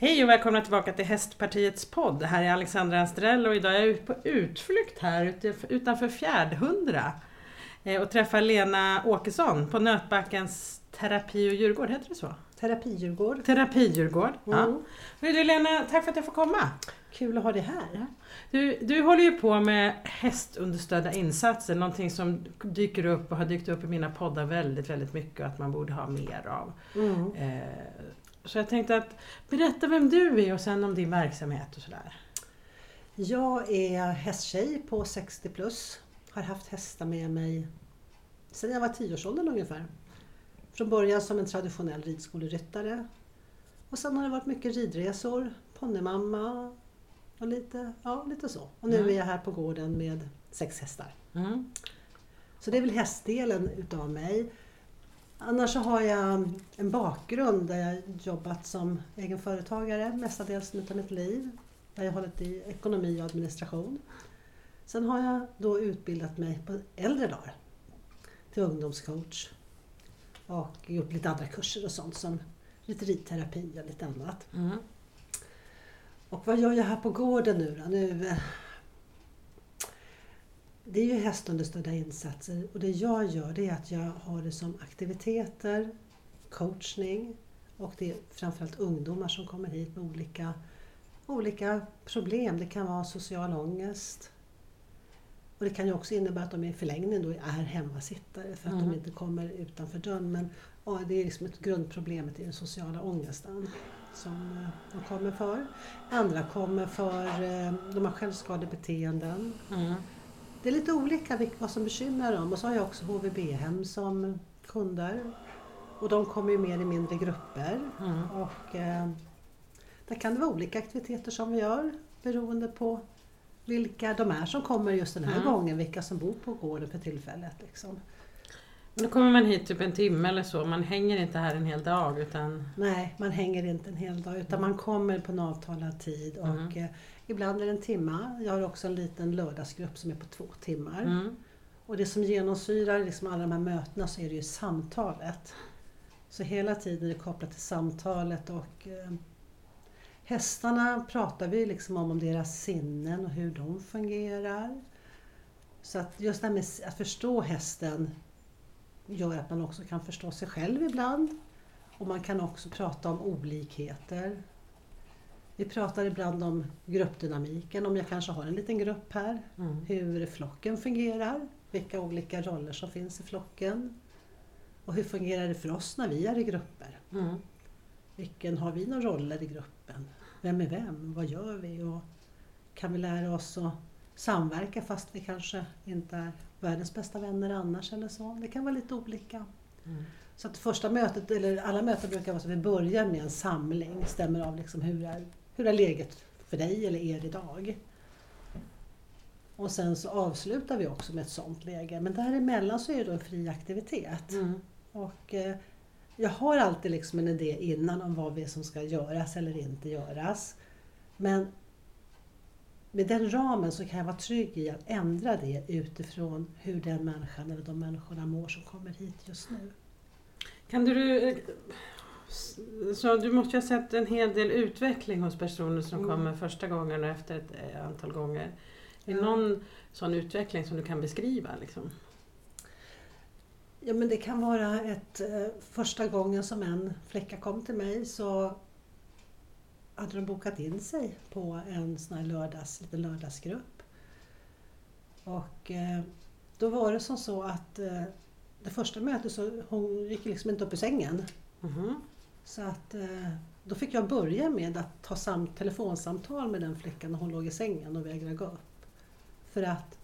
Hej och välkomna tillbaka till Hästpartiets podd. Det här är Alexandra Anstrell och idag är jag på utflykt här utanför Fjärdhundra eh, och träffar Lena Åkesson på Nötbackens terapi och djurgård, heter det så? Terapidjurgård. Terapidjurgård, mm. ja. Du Lena, tack för att jag får komma. Kul att ha dig här. Du, du håller ju på med hästunderstödda insatser, någonting som dyker upp och har dykt upp i mina poddar väldigt, väldigt mycket och att man borde ha mer av. Mm. Eh, så jag tänkte att berätta vem du är och sen om din verksamhet och sådär. Jag är hästtjej på 60 plus. Har haft hästar med mig sedan jag var 10-årsåldern ungefär. Från början som en traditionell ridskoleryttare. Och sen har det varit mycket ridresor, ponnymamma och lite, ja, lite så. Och nu mm. är jag här på gården med sex hästar. Mm. Så det är väl hästdelen utav mig. Annars så har jag en bakgrund där jag jobbat som egenföretagare mestadels av mitt liv. Där jag hållit i ekonomi och administration. Sen har jag då utbildat mig på äldre dagar till ungdomscoach och gjort lite andra kurser och sånt som lite ridterapi och lite annat. Mm. Och vad gör jag här på gården nu då? Nu, eh, det är ju hästunderstödda insatser och det jag gör det är att jag har det som aktiviteter, coachning och det är framförallt ungdomar som kommer hit med olika, olika problem. Det kan vara social ångest, och det kan ju också innebära att de i förlängningen då är hemmasittare för att mm. de inte kommer utanför dörren. Men det är liksom ett grundproblemet i den sociala ångesten som eh, de kommer för. Andra kommer för, eh, de har självskadebeteenden. Mm. Det är lite olika vad som bekymrar dem. Och så har jag också HVB-hem som kunder. Och de kommer ju mer i mindre grupper. Mm. Och eh, där kan det vara olika aktiviteter som vi gör beroende på vilka de är som kommer just den här mm. gången, vilka som bor på gården för tillfället. Liksom. Då kommer man hit typ en timme eller så, man hänger inte här en hel dag? Utan... Nej, man hänger inte en hel dag utan man kommer på en avtalad tid och mm. eh, ibland är det en timme. Jag har också en liten lördagsgrupp som är på två timmar. Mm. Och det som genomsyrar liksom alla de här mötena så är det ju samtalet. Så hela tiden är det kopplat till samtalet och eh, Hästarna pratar vi liksom om, om deras sinnen och hur de fungerar. Så att just det här med att förstå hästen gör att man också kan förstå sig själv ibland. Och man kan också prata om olikheter. Vi pratar ibland om gruppdynamiken, om jag kanske har en liten grupp här. Mm. Hur flocken fungerar, vilka olika roller som finns i flocken. Och hur fungerar det för oss när vi är i grupper? Mm. Vilken har vi några roller i gruppen? Vem är vem? Vad gör vi? Och kan vi lära oss att samverka fast vi kanske inte är världens bästa vänner annars eller så? Det kan vara lite olika. Mm. Så att första mötet, eller alla möten brukar vara så att vi börjar med en samling, stämmer av liksom hur, är, hur är läget för dig eller er idag? Och sen så avslutar vi också med ett sånt läge. Men däremellan så är det en fri aktivitet. Mm. Och eh, jag har alltid liksom en idé innan om vad vi som ska göras eller inte göras. Men med den ramen så kan jag vara trygg i att ändra det utifrån hur den människan eller de människorna mår som kommer hit just nu. Kan du... Så du måste ju ha sett en hel del utveckling hos personer som mm. kommer första gången och efter ett eh, antal gånger. Är det någon sån utveckling som du kan beskriva? Liksom? Ja men det kan vara ett, eh, första gången som en flicka kom till mig så hade de bokat in sig på en sån här lördags, liten lördagsgrupp. Och eh, då var det som så att eh, det första mötet så hon gick liksom inte upp i sängen. Mm. Så att då fick jag börja med att ta sam telefonsamtal med den flickan när hon låg i sängen och vägrade gå upp. För att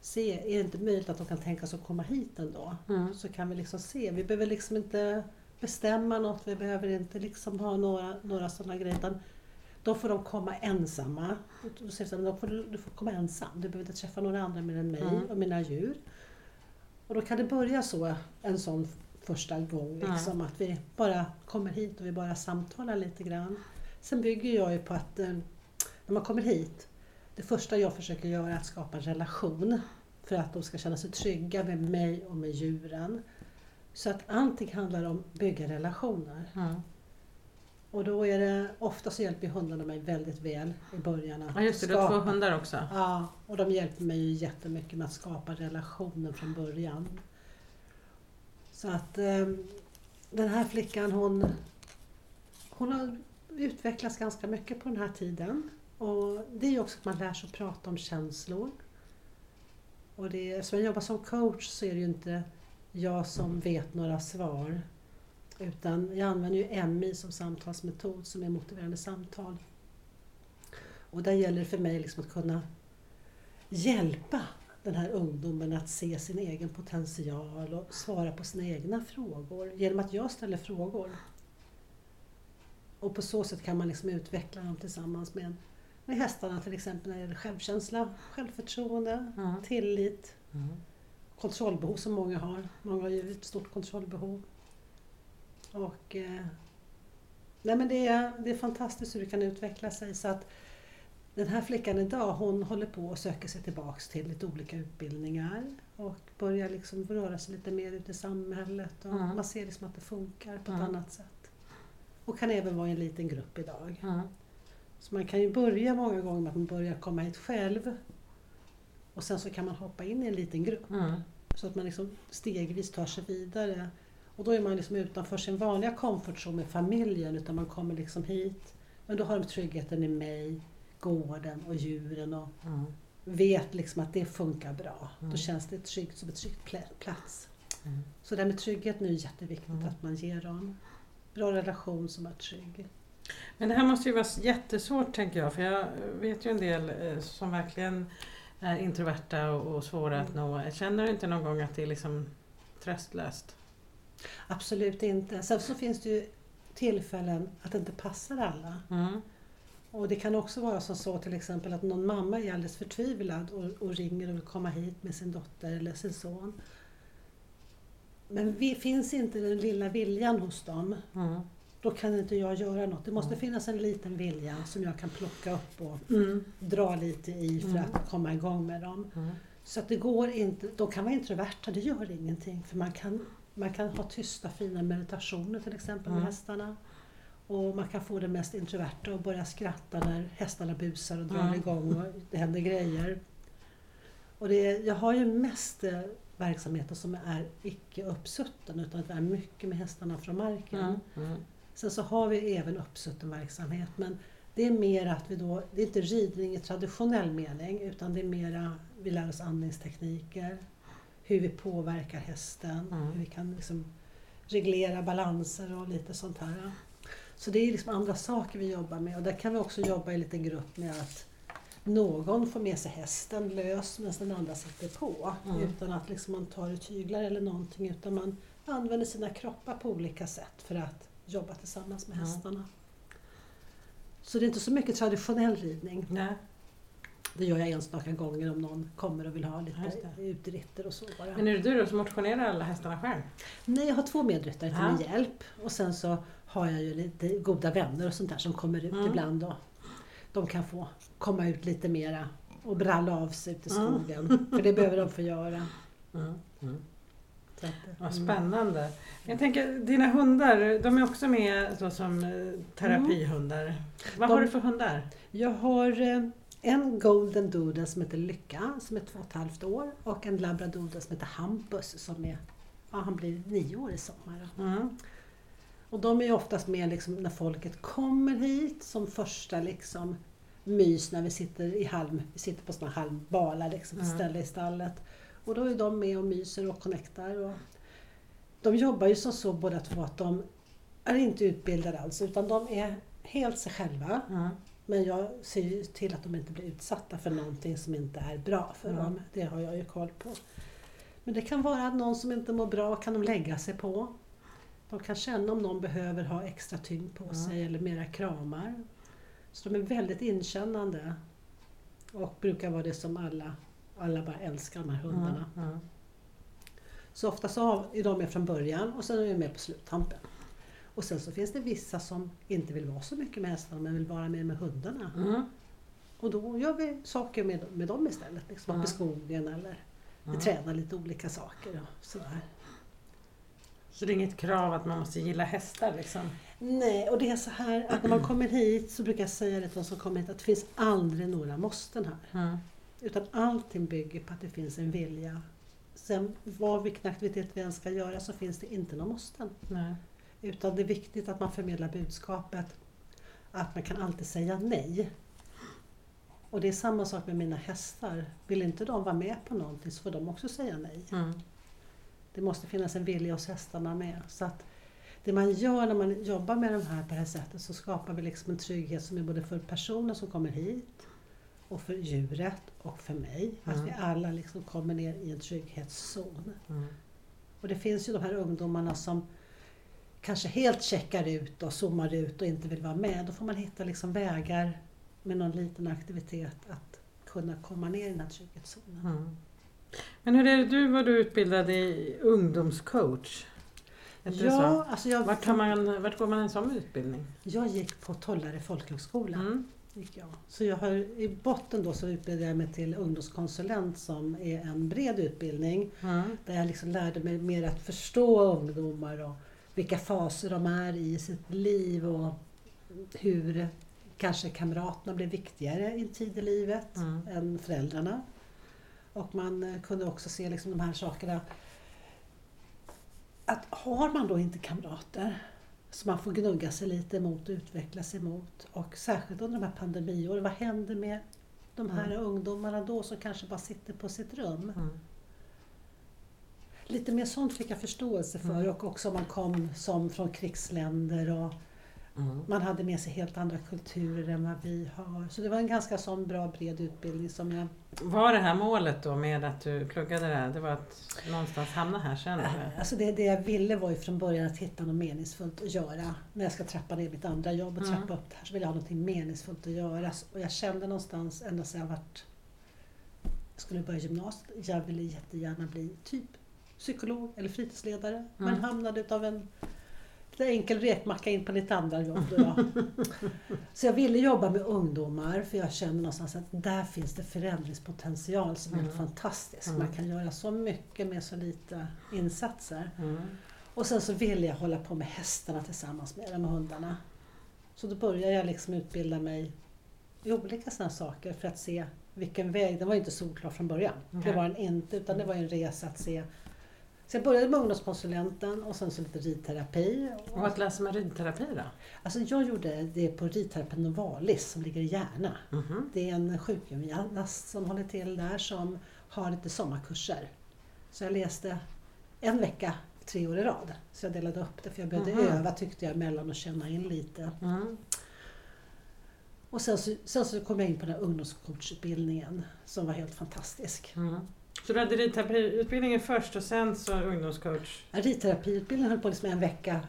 se, är det inte möjligt att de kan tänka sig att komma hit ändå? Mm. Så kan vi liksom se. Vi behöver liksom inte bestämma något, vi behöver inte liksom ha några, några sådana grejer. Utan då får de komma ensamma. Då säger de, får, du får komma ensam, du behöver inte träffa några andra mer än mig mm. och mina djur. Och då kan det börja så, en sån första gång, liksom, mm. att vi bara kommer hit och vi bara samtalar lite grann. Sen bygger jag ju på att eh, när man kommer hit det första jag försöker göra är att skapa en relation för att de ska känna sig trygga med mig och med djuren. Så att allting handlar om att bygga relationer. Mm. Och då är det, ofta så hjälper hundarna mig väldigt väl i början att Ja just det, du har två hundar också. Ja, och de hjälper mig ju jättemycket med att skapa relationen från början. Så att eh, den här flickan hon, hon har utvecklats ganska mycket på den här tiden. Och det är ju också att man lär sig att prata om känslor. Och det, eftersom jag jobbar som coach så är det ju inte jag som vet några svar. Utan jag använder ju MI som samtalsmetod som är motiverande samtal. Och där gäller det för mig liksom att kunna hjälpa den här ungdomen att se sin egen potential och svara på sina egna frågor genom att jag ställer frågor. Och på så sätt kan man liksom utveckla dem tillsammans med, med hästarna till exempel när det gäller självkänsla, självförtroende, Mm. tillit, Mm. kontrollbehov som många har. Många har ju ett stort kontrollbehov. Och, eh, nej men det, är, det är fantastiskt hur det kan utveckla sig. Så att den här flickan idag hon håller på att söka sig tillbaks till lite olika utbildningar och börjar liksom röra sig lite mer ute i samhället. Och Mm. Man ser liksom att det funkar på ett Mm. annat sätt. Och kan även vara i en liten grupp idag. Mm. Så man kan ju börja många gånger med att man börjar komma hit själv. Och sen så kan man hoppa in i en liten grupp. Mm. Så att man liksom stegvis tar sig vidare. Och då är man liksom utanför sin vanliga komfortzon med familjen utan man kommer liksom hit. Men då har de tryggheten i mig, gården och djuren och Mm. vet liksom att det funkar bra. Mm. Då känns det tryggt som ett tryggt pl- plats. Mm. Så det här med trygghet nu är jätteviktigt Mm. att man ger dem. Bra relation som är trygg. Men det här måste ju vara jättesvårt tänker jag, för jag vet ju en del eh, som verkligen är introverta och, och svåra att nå. Känner du inte någon gång att det är liksom tröstlöst? Absolut inte. Sen så finns det ju tillfällen att det inte passar alla. Mm. Och det kan också vara som så till exempel att någon mamma är alldeles förtvivlad och, och ringer och vill komma hit med sin dotter eller sin son. Men vi, finns inte den lilla viljan hos dem, Mm. då kan inte jag göra något. Det måste Mm. finnas en liten vilja som jag kan plocka upp och Mm. dra lite i för Mm. att komma igång med dem. Mm. Så att det går inte, de kan vara introverta, det gör ingenting. För man kan, man kan ha tysta fina meditationer till exempel med Mm. hästarna. Och man kan få det mest introverta att börja skratta när hästarna busar och drar Mm. igång och det händer grejer. Och det, jag har ju mest eh, verksamheter som är icke uppsutten utan det är mycket med hästarna från marken. Mm. Mm. Sen så har vi även uppsutten verksamhet men det är mer att vi då, det är inte ridning i traditionell mening utan det är mera, vi lär oss andningstekniker, hur vi påverkar hästen, Mm. hur vi kan liksom reglera balanser och lite sånt här. Så det är liksom andra saker vi jobbar med och där kan vi också jobba i en liten grupp med att någon får med sig hästen lös medan den andra sitter på. Mm. Utan att liksom man tar i tyglar eller någonting utan man använder sina kroppar på olika sätt för att jobba tillsammans med Mm. hästarna. Så det är inte så mycket traditionell ridning. Nej. Det gör jag enstaka gånger om någon kommer och vill ha lite det. utritter och så bara. Men är det du då som motionerar alla hästarna själv? Nej, jag har två medryttare till Ja. min hjälp och sen så har jag ju lite goda vänner och sånt där som kommer ut Mm. ibland och de kan få komma ut lite mera och bralla av sig ute i Mm. skogen. För det behöver de få göra. Mm. Mm. Att, Vad mm. spännande. Jag tänker, dina hundar, de är också med så som eh, terapihundar. Vad De- har du för hundar? Jag har eh, en golden doodle som heter Lycka som är två och ett halvt år och en labradoodle som heter Hampus som är, ja, han blir nio år i sommar. Mm. Och de är ju oftast med liksom när folket kommer hit som första liksom mys när vi sitter i halm, vi sitter på såna halmbalar liksom, Mm. ställe i stallet. Och då är de med och myser och connectar. Och de jobbar ju som så båda två att de är inte utbildade alls utan de är helt sig själva. Mm. Men jag ser ju till att de inte blir utsatta för någonting som inte är bra för Mm. dem. Det har jag ju koll på. Men det kan vara att någon som inte mår bra kan de lägga sig på. De kan känna om någon behöver ha extra tyngd på Mm. sig eller mera kramar. Så de är väldigt inkännande. Och brukar vara det som alla, alla bara älskar de här hundarna. Mm. Så ofta så är de med från början och sen är de med på sluttampen. Och sen så finns det vissa som inte vill vara så mycket med hästarna men vill vara med med hundarna. Mm. Och då gör vi saker med, med dem istället. Liksom Mm. skogen eller vi Mm. tränar lite olika saker och sådär. Så det är inget krav att man måste gilla hästar liksom? Nej, och det är så här att när man kommer hit så brukar jag säga det till de som kommer hit att det finns aldrig några måsten här. Mm. Utan allting bygger på att det finns en vilja. Sen vad vilken aktivitet vi än ska göra så finns det inte några måsten. Nej. Utan det är viktigt att man förmedlar budskapet att man kan alltid säga nej. Och det är samma sak med mina hästar. Vill inte de vara med på någonting så får de också säga nej. Mm. Det måste finnas en vilja hos hästarna med. Så att det man gör när man jobbar med de här på det här sättet så skapar vi liksom en trygghet som är både för personen som kommer hit och för djuret och för mig. Att Mm. vi alla liksom kommer ner i en trygghetszon. Mm. Och det finns ju de här ungdomarna som kanske helt checkar ut och zoomar ut och inte vill vara med. Då får man hitta liksom vägar med någon liten aktivitet att kunna komma ner i den här trygghetszonen. Mm. Men hur är det, du var du utbildad i ungdomscoach? Ja, alltså jag, Vart, man, vart går man en sån utbildning? jag gick på Tollare folkhögskola. Mm. Gick jag. Så jag har, i botten då så utbildade jag mig till ungdomskonsulent som är en bred utbildning. Mm. Där jag liksom lärde mig mer att förstå ungdomar och vilka faser de är i sitt liv och hur kanske kamraterna blir viktigare i en tid i livet Mm. än föräldrarna. Och man kunde också se liksom de här sakerna. Att har man då inte kamrater som man får gnugga sig lite emot och utveckla sig emot och särskilt under de här pandemiåren, vad händer med de här Mm. ungdomarna då som kanske bara sitter på sitt rum? Mm. Lite mer sånt fick jag förståelse för Mm. och också om man kom som från krigsländer och Mm. man hade med sig helt andra kulturer än vad vi har. Så det var en ganska sån bra bred utbildning som jag... Var det här målet då med att du pluggade där, det var att någonstans hamna här sen? eller? Alltså det, det jag ville var ju från början att hitta något meningsfullt att göra. När jag ska trappa ner mitt andra jobb och Mm. trappa upp det här så vill jag ha något meningsfullt att göra. Och jag kände någonstans ända sedan jag varit... Jag skulle börja gymnasiet, jag ville jättegärna bli typ psykolog eller fritidsledare. Men Mm. hamnade utav en lite enkel rekmacka in på lite andra jobb. Då. Så jag ville jobba med ungdomar för jag kände någonstans att där finns det förändringspotential som är Mm. fantastisk. Mm. Man kan göra så mycket med så lite insatser. Mm. Och sen så ville jag hålla på med hästarna tillsammans med dem och hundarna. Så då började jag liksom utbilda mig i olika sådana saker för att se vilken väg, den var ju inte solklar från början. Det var den inte, utan det var ju en resa att se. Så jag började med ungdomskonsulenten och sen så lite ridterapi. Och vad läser man ridterapi då? Alltså jag gjorde det på ridterapi Novalis som ligger i Järna. Mhm. Det är en sjukgymnast som håller till där som har lite sommarkurser. Så jag läste en vecka tre år i rad. Så jag delade upp det för jag behövde Mhm. öva tyckte jag emellan och känna in lite. Mm. Och sen så, sen så kom jag in på den här ungdomscoachutbildningen som var helt fantastisk. Mm. Så du hade ridterapiutbildningen först och sen så ungdomscoach? Ja, Ridterapiutbildningen höll på liksom en vecka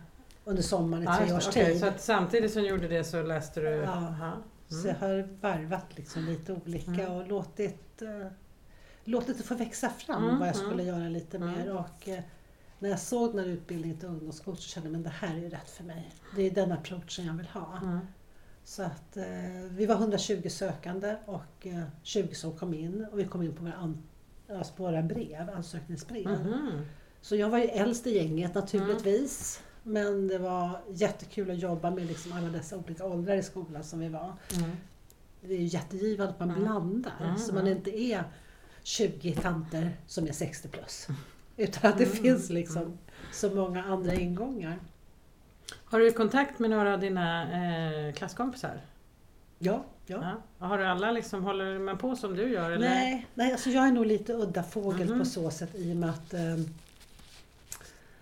under sommaren i Ja, tre års. Okej, tid. Så samtidigt som du gjorde det så läste du? Ja. Aha. Så jag har varvat liksom lite olika Mm. och låtit, eh, låtit det få växa fram Mm, vad jag mm. skulle göra lite Mm. mer. Och, eh, när jag såg den här utbildningen till ungdomscoach så kände jag att det här är ju rätt för mig. Det är den approachen jag vill ha. Mm. Så att, eh, vi var 120 sökande och eh, 20 som kom in och vi kom in på an- alltså våra brev, ansökningsbrev. Mhm. Så jag var ju äldst i gänget naturligtvis. Men det var jättekul att jobba med liksom alla dessa olika åldrar i skolan som vi var. Mm. Det är ju jättegivande att man Mm. blandar. Mm. Så man inte är 20 tanter som är 60 plus. Utan att det Mm. finns liksom så många andra ingångar. Har du kontakt med några av dina eh, klasskompisar? Ja, ja. Ja. Har du alla liksom, håller man på som du gör? Eller? Nej, nej alltså jag är nog lite udda fågel Mhm. på så sätt i och med att eh,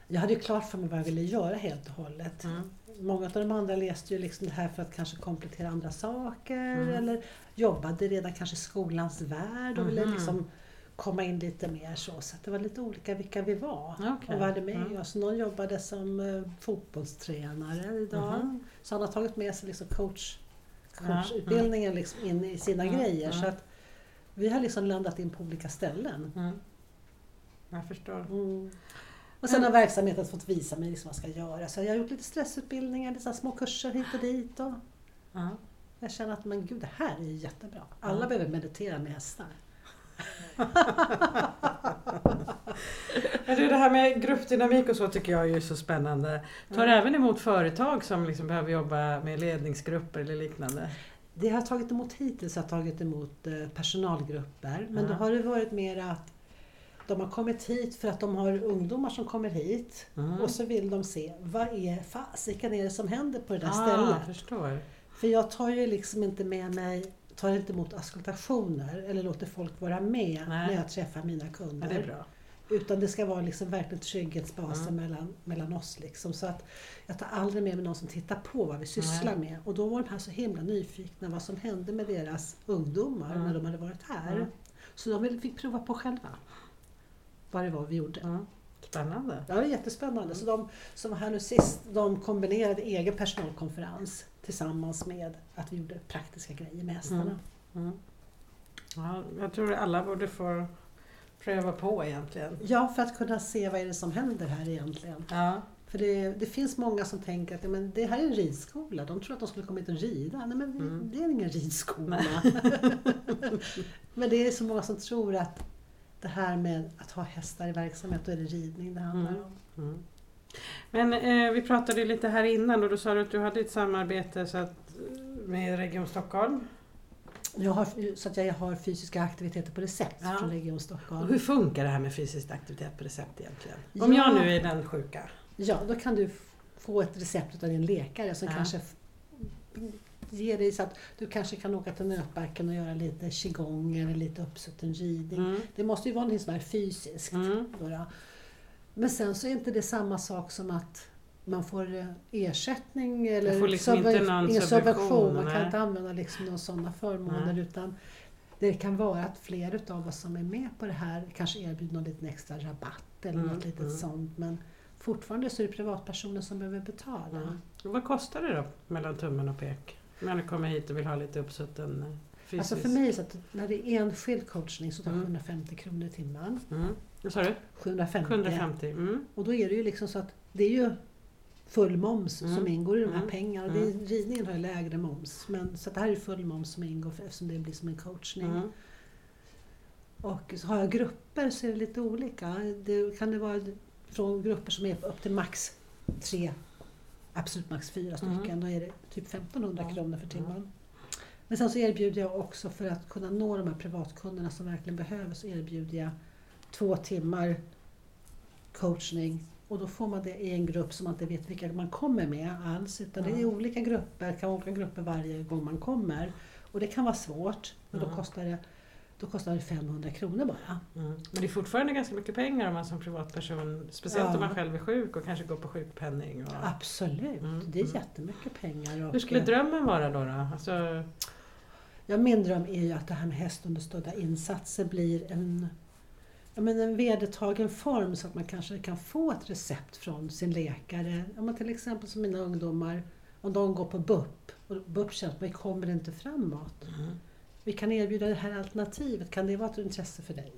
jag hade ju klart för mig vad jag ville göra helt och hållet. Mm. Många av de andra läste ju liksom det här för att kanske komplettera andra saker Mm. eller jobbade redan kanske i skolans värld och ville Mhm. liksom komma in lite mer så. Så det var lite olika vilka vi var Okej. och vad hade med Mm. oss. Någon jobbade som eh, fotbollstränare idag. Mhm. Så han har tagit med sig liksom coach, Ja, coachutbildningen liksom in i sina Mm, grejer. mm. Så att vi har liksom landat in på olika ställen. Mm. Jag förstår. Mm. Och sen har verksamheten fått visa mig liksom vad jag ska göra. Så jag har gjort lite stressutbildningar, lite små kurser hit och dit. Och Ja. jag känner att men gud, det här är ju jättebra. Alla behöver meditera med hästar. Men det här med gruppdynamik och så tycker jag är så spännande. Tar mm. även emot företag som liksom behöver jobba med ledningsgrupper eller liknande? Det har tagit emot hittills har tagit emot eh, personalgrupper. Men mm. då har det varit mer att de har kommit hit för att de har ungdomar som kommer hit mm. och så vill de se vad är fasiken är det som händer på det där ah, stället. Förstår. För jag tar ju liksom inte med mig, tar inte emot askultationer eller låter folk vara med Nej. när jag träffar mina kunder. Ja, det är bra. Utan det ska vara liksom verkligen trygghetsbasen mm. mellan, mellan oss. Liksom. Så att jag tar aldrig med mig någon som tittar på vad vi sysslar Nej. med. Och då var de här så himla nyfikna vad som hände med deras ungdomar mm. när de hade varit här. Mm. Så de fick prova på själva vad det var vi gjorde. Mm. Spännande. Ja, det är jättespännande. Så de som var här nu sist, de kombinerade egen personalkonferens tillsammans med att vi gjorde praktiska grejer med hästarna. Mm. Mm. Ja, jag tror alla borde få pröva på egentligen. Ja, för att kunna se vad är det som händer här egentligen. Ja. För det, det, finns många som tänker att ja, men det här är en ridskola, de tror att de skulle komma hit och rida. Nej men mm. det är ingen ridskola. men det är så många som tror att det här med att ha hästar i verksamhet, då är det ridning det handlar mm. om. Mm. Men eh, vi pratade lite här innan och då sa du att du hade ett samarbete så att, med Region Stockholm. Jag har, så att jag har fysiska aktiviteter på recept ja. från Region Stockholm. Och hur funkar det här med fysisk aktivitet på recept egentligen? Om ja, jag nu är den sjuka? Ja, då kan du få ett recept av din läkare som ja. kanske ger dig så att du kanske kan åka till Nötbacken och göra lite qigong eller lite uppsutten ridning. Mm. Det måste ju vara något som är fysiskt. Mm. Men sen så är inte det samma sak som att man får eh, ersättning eller får liksom subven inte någon ingen subvention. Man kan inte använda liksom några sådana förmåner nej. utan det kan vara att fler utav oss som är med på det här kanske erbjuder någon liten extra rabatt eller mm. något litet mm. sånt. Men fortfarande så är det privatpersoner som behöver betala. Mm. Vad kostar det då mellan tummen och pek? När du kommer hit och vill ha lite uppsutten fysisk... Alltså för mig så att när det är enskild coachning så tar mm. 750 kronor i timmen. Mm. Vad sa du? 750. 750. Mm. Och då är det ju liksom så att det är ju full moms mm. som ingår i de här mm. pengarna. Det mm. ridningen har ju lägre moms. Men, så det här är full moms som ingår för, eftersom det blir som en coachning. Mm. Och så har jag grupper så är det lite olika. Det kan det vara från grupper som är upp till max tre absolut max fyra stycken, mm. då är det typ 1500 ja. kronor för timmen. Mm. Men sen så erbjuder jag också för att kunna nå de här privatkunderna som verkligen behöver så erbjuder jag två timmar coachning och då får man det i en grupp som man inte vet vilka man kommer med alls. Utan mm. det är olika grupper, kan vara olika grupper varje gång man kommer. Och det kan vara svårt, men då kostar det då kostar det 500 kronor bara. Mm. Men det är fortfarande ganska mycket pengar om man som privatperson, speciellt ja. om man själv är sjuk och kanske går på sjukpenning. Och... Absolut, mm. det är mm. jättemycket pengar. Och... Hur skulle drömmen vara då? då? Alltså... Ja, min dröm är ju att det här med hästunderstödda insatser blir en, ja, men en vedertagen form så att man kanske kan få ett recept från sin läkare. Om man till exempel som mina ungdomar, om de går på BUP och BUP känner att man kommer inte framåt. Mm vi kan erbjuda det här alternativet, kan det vara ett intresse för dig?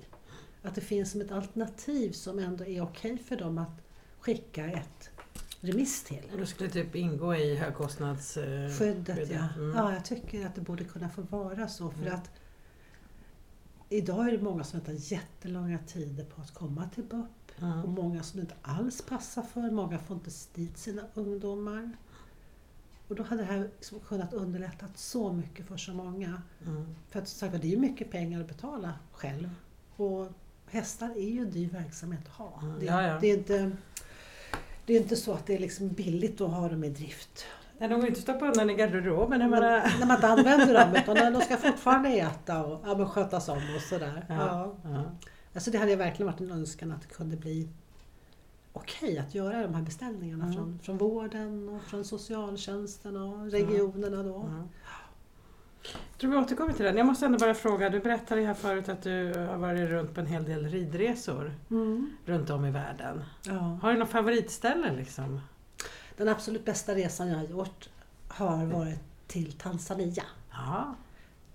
Att det finns som ett alternativ som ändå är okej för dem att skicka ett remiss till. Och det skulle typ ingå i högkostnadsskyddet? Eh, ja. Mm. ja, jag tycker att det borde kunna få vara så. För mm. att Idag är det många som väntar jättelånga tider på att komma till BUP. Mm. Och många som inte alls passar för. Många får inte dit sina ungdomar. Och då hade det här liksom kunnat underlätta så mycket för så många. Mm. För att sagt, det är ju mycket pengar att betala själv. Och hästar är ju en dyr verksamhet att ha. Mm. Det, ja, ja. det, är inte, det är inte så att det är liksom billigt att ha dem i drift. Nej, de går inte stoppa undan i garderoben när man, när man inte använder dem. Utan de ska fortfarande äta och ja, skötas om och sådär. Ja, ja. Alltså det hade verkligen varit en önskan att det kunde bli okej okay att göra de här beställningarna mm. från, från vården och från socialtjänsten och regionerna då. Jag tror vi återkommer till det. Jag måste ändå bara fråga, du berättade här förut att du har varit runt på en hel del ridresor mm. runt om i världen. Ja. Har du något favoritställe liksom? Den absolut bästa resan jag har gjort har varit till Tanzania.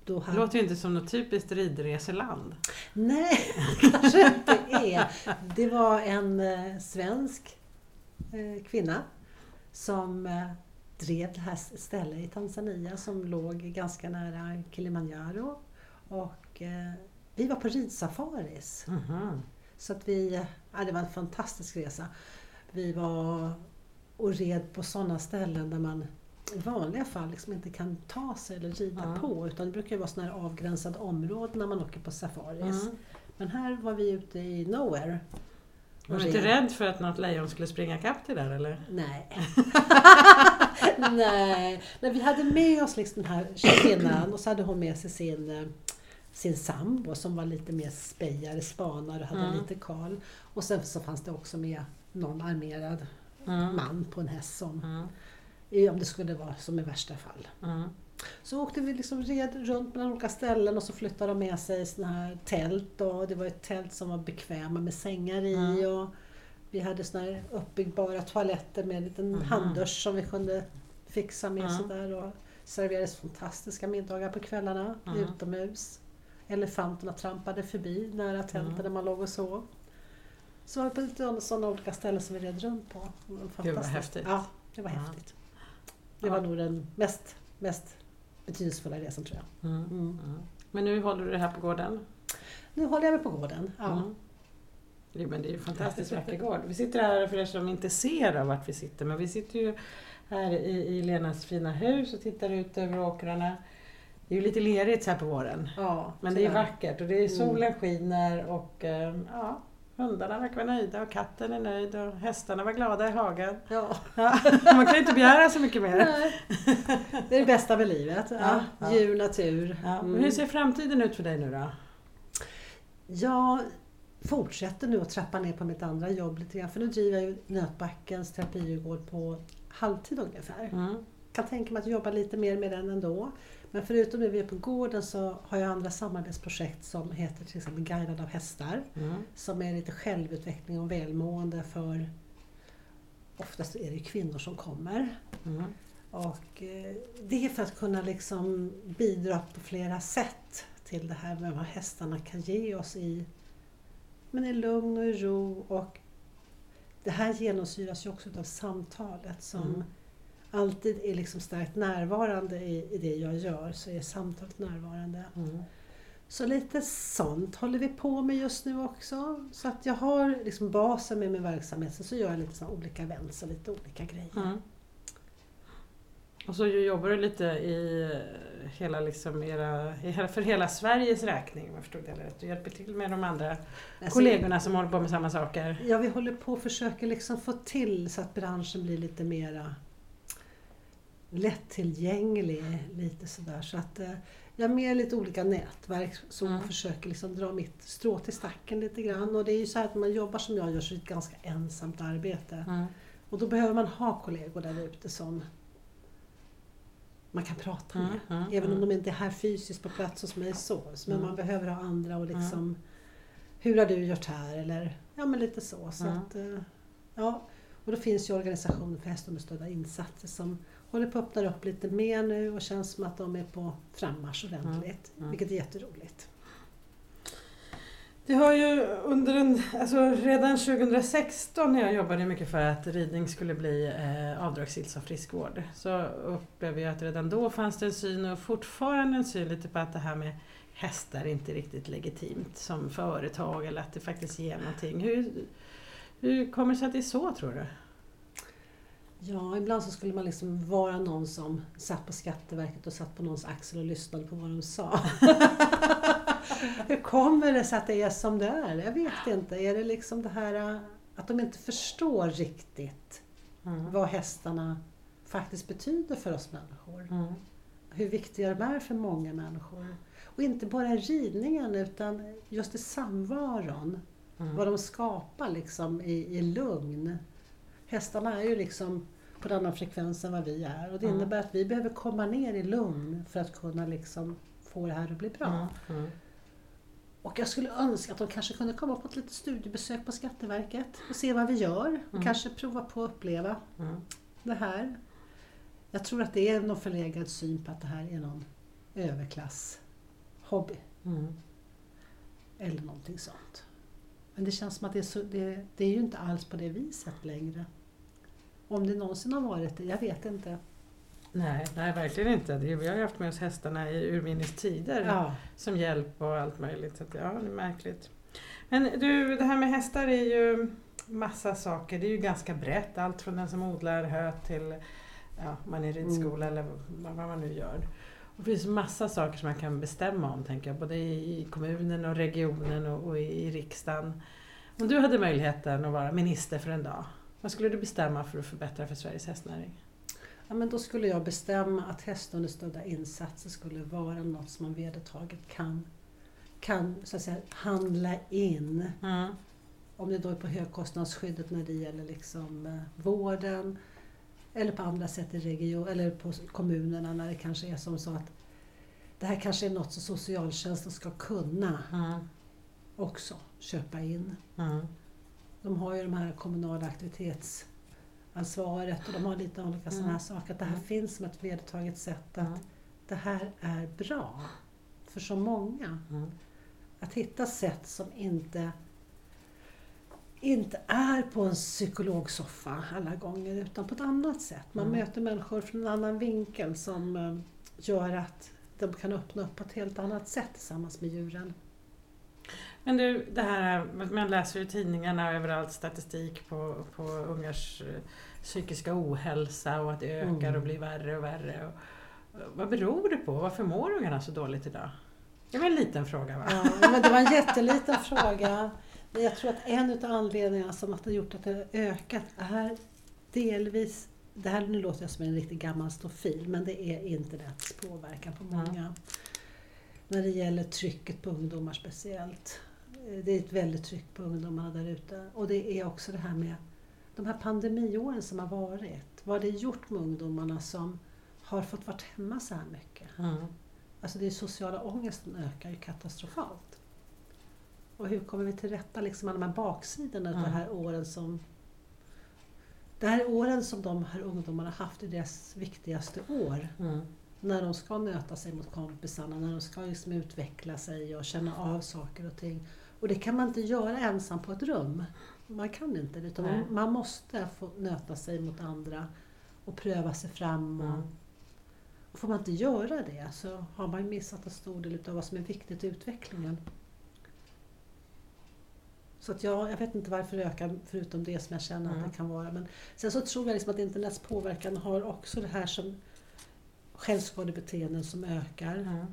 Då han... Det låter ju inte som något typiskt ridreseland. Nej, kanske inte är. Det var en eh, svensk eh, kvinna som eh, drev det här stället i Tanzania som låg ganska nära Kilimanjaro. Och vi var på ridsafaris. Mm -hmm. Så att vi, ja, det var en fantastisk resa. Vi var och red på sådana ställen där man i vanliga fall liksom inte kan ta sig eller rida Ja. på utan det brukar vara sådana här avgränsade områden när man åker på safaris. Mm. Men här var vi ute i nowhere. Var du inte rädd för att något lejon skulle springa ikapp dig där eller? Nej. Nej. Men vi hade med oss liksom den här kvinnan och så hade hon med sig sin, eh, sin sambo som var lite mer spejare, spanare och hade Mm. lite karl. Och sen så fanns det också med någon armerad Mm. man på en häst som, om det skulle vara som i värsta fall. Så åkte vi liksom red runt mellan olika ställen och så flyttade de med sig såna här tält och det var ett tält som var bekväma med sängar i och vi hade såna här uppbyggbara toaletter med en liten handdusch som vi kunde fixa med Mm. sådär och serverades fantastiska middagar på kvällarna Mm. utomhus. Elefanterna trampade förbi nära tälten Mm. där man låg och sov. Så var vi på lite sådana olika ställen som vi red runt på. Det var Gud vad fantastiskt. häftigt. Ja, det var Ja. häftigt. Det Ja. var nog den mest, mest betydelsefulla resan tror jag. Mm. Mm. Mm. Men nu håller du det här på gården? Nu håller jag mig på gården. Ja. Mm. Jo, men det är ju en fantastiskt vacker gård. Vi sitter här, för er som inte ser av vart vi sitter, men vi sitter ju här i, i Lenas fina hus och tittar ut över åkrarna. Det är ju lite lerigt så här på våren. Ja, Men det är vackert och det är solen skiner och eh, ja, hundarna verkar vara nöjda och katten är nöjd och hästarna var glada i hagen. Ja. Ja, man kan ju inte begära så mycket mer. Nej. Det är det bästa med livet. Ja. Ja. Djur, natur. Mm. hur ser framtiden ut för dig nu då? Jag fortsätter nu att trappa ner på mitt andra jobb lite grann. För nu driver jag ju Nötbackens terapigård på halvtid ungefär. Mm. kan tänka mig att jobba lite mer med den ändå. Men förutom det vi är på gården så har jag andra samarbetsprojekt som heter till exempel Guidad av hästar. Mm. Som är lite självutveckling och välmående för oftast är det kvinnor som kommer. Mm. Och eh, det är för att kunna liksom bidra på flera sätt till det här med vad hästarna kan ge oss i, men i lugn och i ro. Och det här genomsyras ju också av samtalet som Mm. Alltid är liksom starkt närvarande i, i det jag gör, så är samtalet närvarande. Mm. Så lite sånt håller vi på med just nu också. Så att jag har liksom basen med min verksamhet, sen så gör jag lite såna olika events och lite olika grejer. Mm. Och så jobbar du lite i hela, liksom era, för hela Sveriges räkning om jag förstod det rätt. Du hjälper till med de andra Alltså, kollegorna som håller på med samma saker. Ja, vi håller på och försöker liksom få till så att branschen blir lite mera lättillgänglig. Lite sådär. Så att eh, jag är med i lite olika nätverk som Mm. försöker liksom dra mitt strå till stacken lite grann. Och det är ju så att när man jobbar som jag gör så är det ett ganska ensamt arbete. Mm. Och då behöver man ha kollegor där ute som man kan prata med. Mm, mm, Även om mm. de inte är här fysiskt på plats hos mig så. Men Mm. man behöver ha andra och liksom Hur har du gjort här? Eller ja men lite så. så Mm. att, eh, ja. Och då finns ju organisationen för hästunderstödda insatser som håller på att öppna upp lite mer nu och känns som att de är på frammarsch ordentligt. Mm. Vilket är jätteroligt. Det har ju under en, alltså redan 2016 när jag jobbade mycket för att ridning skulle bli eh, avdragsgillt som friskvård så upplevde jag att redan då fanns det en syn och fortfarande en syn lite på att det här med hästar inte är riktigt legitimt som företag eller att det faktiskt ger någonting. Hur, hur kommer det sig att det är så tror du? Ja, ibland så skulle man liksom vara någon som satt på Skatteverket och satt på någons axel och lyssnade på vad de sa. Hur kommer det sig att det är som det är? Jag vet inte. Är det liksom det här äh, att de inte förstår riktigt Mm. vad hästarna faktiskt betyder för oss människor? Mm. Hur viktiga de är för många människor. Och inte bara ridningen utan just i samvaron. Mm. Vad de skapar liksom i, i lugn. Hästarna är ju liksom på en annan frekvens än vad vi är och det Mm. innebär att vi behöver komma ner i lugn för att kunna liksom få det här att bli bra. Mm. Och jag skulle önska att de kanske kunde komma på ett litet studiebesök på Skatteverket och se vad vi gör och Mm. kanske prova på att uppleva det här. Jag tror att det är någon förlegad syn på att det här är någon överklass-hobby Mm. eller någonting sånt. Men det känns som att det är, så, det, det är ju inte alls på det viset längre. Om det någonsin har varit det, jag vet inte. Nej, nej, verkligen inte. Vi har ju haft med oss hästarna i urminnes tider Ja. som hjälp och allt möjligt. Så att, ja, det är märkligt. Men du, det här med hästar är ju massa saker. Det är ju ganska brett. Allt från den som odlar hö till ja, man är ridskola mm. eller vad man nu gör. Och det finns massa saker som man kan bestämma om, tänker jag, både i kommunen och regionen och, och i, i riksdagen. Om du hade möjligheten att vara minister för en dag, vad skulle du bestämma för att förbättra för Sveriges hästnäring? Ja, men då skulle jag bestämma att hästunderstödda insatser skulle vara något som man vedertaget kan, kan så att säga, handla in. Mm. Om det då är på högkostnadsskyddet när det gäller liksom, eh, vården eller på andra sätt i region, eller på kommunerna när det kanske är som så att det här kanske är något som socialtjänsten ska kunna mm. också köpa in. Mm. De har ju de här kommunala aktivitetsansvaret och de har lite olika mm. sådana här saker. Att det här mm. finns som ett vedertaget sätt att det här är bra för så många. Mm. Att hitta sätt som inte inte är på en psykologsoffa alla gånger utan på ett annat sätt. Man mm. möter människor från en annan vinkel som eh, gör att de kan öppna upp på ett helt annat sätt tillsammans med djuren. Men du, det här man läser i tidningarna överallt statistik på, på ungars eh, psykiska ohälsa och att det ökar mm. och blir värre och värre. Och, vad beror det på? Varför mår ungarna så dåligt idag? Det var en liten fråga va? Ja, men det var en jätteliten fråga. Jag tror att en av anledningarna som har gjort att det har ökat är delvis, det här nu låter jag som en riktigt gammal stofil, men det är internets påverkan på många. När det gäller trycket på ungdomar speciellt. Det är ett väldigt tryck på ungdomarna där ute. Och det är också det här med de här pandemiåren som har varit. Vad har det gjort med ungdomarna som har fått vara hemma så här mycket? Mm. Alltså det är sociala ångesten ökar ju katastrofalt. Och hur kommer vi till rätta liksom med de här baksidorna mm. av de här åren som det här är åren som de här ungdomarna haft i deras viktigaste år. Mm. När de ska möta sig mot kompisarna, när de ska liksom utveckla sig och känna av saker och ting. Och det kan man inte göra ensam på ett rum. Man kan inte det, utan man, man, måste få nöta sig mot andra och pröva sig fram. Och, mm. och får man inte göra det så har man missat en stor del av vad som är viktigt i utvecklingen. Så att jag, jag vet inte varför det ökar, förutom det som jag känner mm. att det kan vara. Men sen så tror jag liksom att internets påverkan har också det här som självskadebeteenden som ökar. Mm.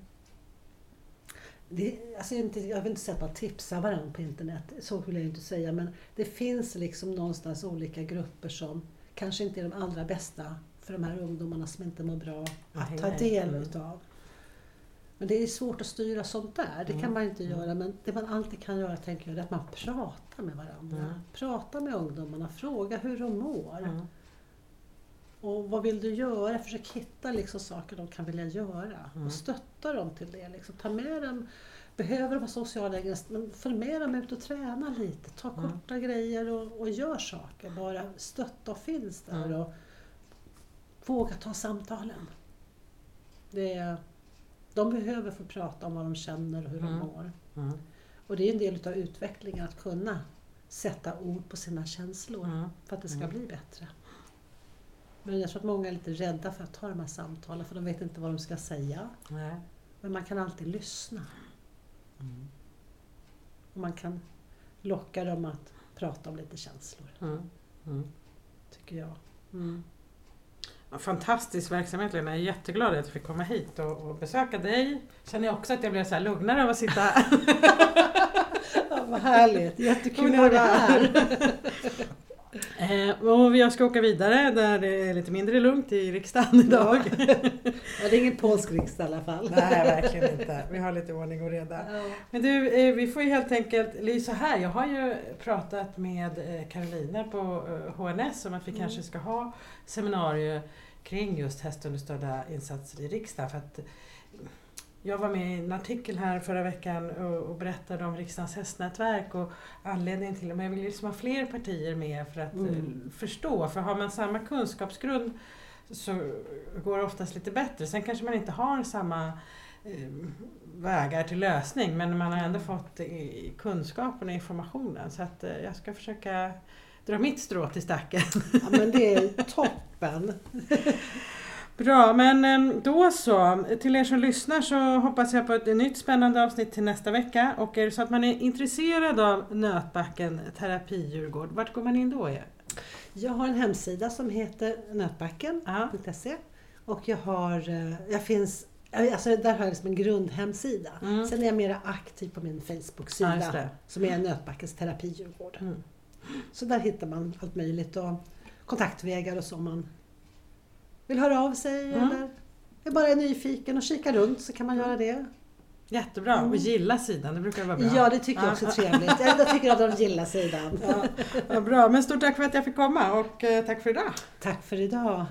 Det, alltså jag, inte, jag vill inte säga att man tipsar varandra på internet, så vill jag inte säga. Men det finns liksom någonstans olika grupper som kanske inte är de allra bästa för de här ungdomarna som inte mår bra att ta del mm. utav. Men det är svårt att styra sånt där, det kan mm. man inte mm. göra. Men det man alltid kan göra tänker jag, är att man pratar med varandra. Mm. Prata med ungdomarna, fråga hur de mår. Mm. Och vad vill du göra? Försök hitta liksom saker de kan vilja göra. Mm. Och stötta dem till det. Liksom. Ta med dem, behöver de ha sociala men följ med dem ut och träna lite. Ta mm. korta grejer och, och gör saker. Bara stötta och finns där. Och våga ta samtalen. Det de behöver få prata om vad de känner och hur mm. de mår. Mm. Och det är en del av utvecklingen att kunna sätta ord på sina känslor mm. för att det ska mm. bli bättre. Men jag tror att många är lite rädda för att ta de här samtalen för de vet inte vad de ska säga. Nej. Men man kan alltid lyssna. Mm. Och man kan locka dem att prata om lite känslor. Mm. Tycker jag. Fantastisk verksamhet Lena, jag är jätteglad att jag fick komma hit och, och besöka dig. Känner jag också att jag blev så här lugnare av att sitta ja, Vad härligt, jättekul att ha dig här. Eh, och jag ska åka vidare där det är lite mindre lugnt i riksdagen idag. Ja. det är ingen polsk riksdag i alla fall. Nej, verkligen inte. Vi har lite ordning och reda. Ja. Men du, eh, vi får ju helt enkelt, eller så här, jag har ju pratat med eh, Carolina på HNS om att vi mm. kanske ska ha seminarier kring just hästunderstödda insatser i riksdagen. För att jag var med i en artikel här förra veckan och, och berättade om riksdagens hästnätverk och anledningen till det. Men jag vill liksom ha fler partier med för att mm. Eh, förstå. För har man samma kunskapsgrund så går det oftast lite bättre. Sen kanske man inte har samma eh, vägar till lösning men man har ändå fått kunskapen och informationen. Så att eh, jag ska försöka dra mitt strå till stacken. Ja men det är toppen! Bra, men ehm, då så. Till er som lyssnar så hoppas jag på ett nytt spännande avsnitt till nästa vecka. Och är det så att man är intresserad av Nötbacken terapidjurgård, vart går man in då? Jag har en hemsida som heter nötbacken.se och jag har, eh, jag finns Alltså där har jag liksom en grundhemsida. Mm. Sen är jag mer aktiv på min Facebook-sida ja, som är Nötbackens terapidjurgård. Mm. Så där hittar man allt möjligt och kontaktvägar och så om man vill höra av sig mm. eller är bara är nyfiken och kika runt så kan man göra det. Jättebra! Mm. Och gilla sidan, det brukar vara bra. Ja, det tycker jag också är trevligt. Jag tycker att de gillar sidan. Ja, bra, men stort tack för att jag fick komma och eh, tack för idag. Tack för idag.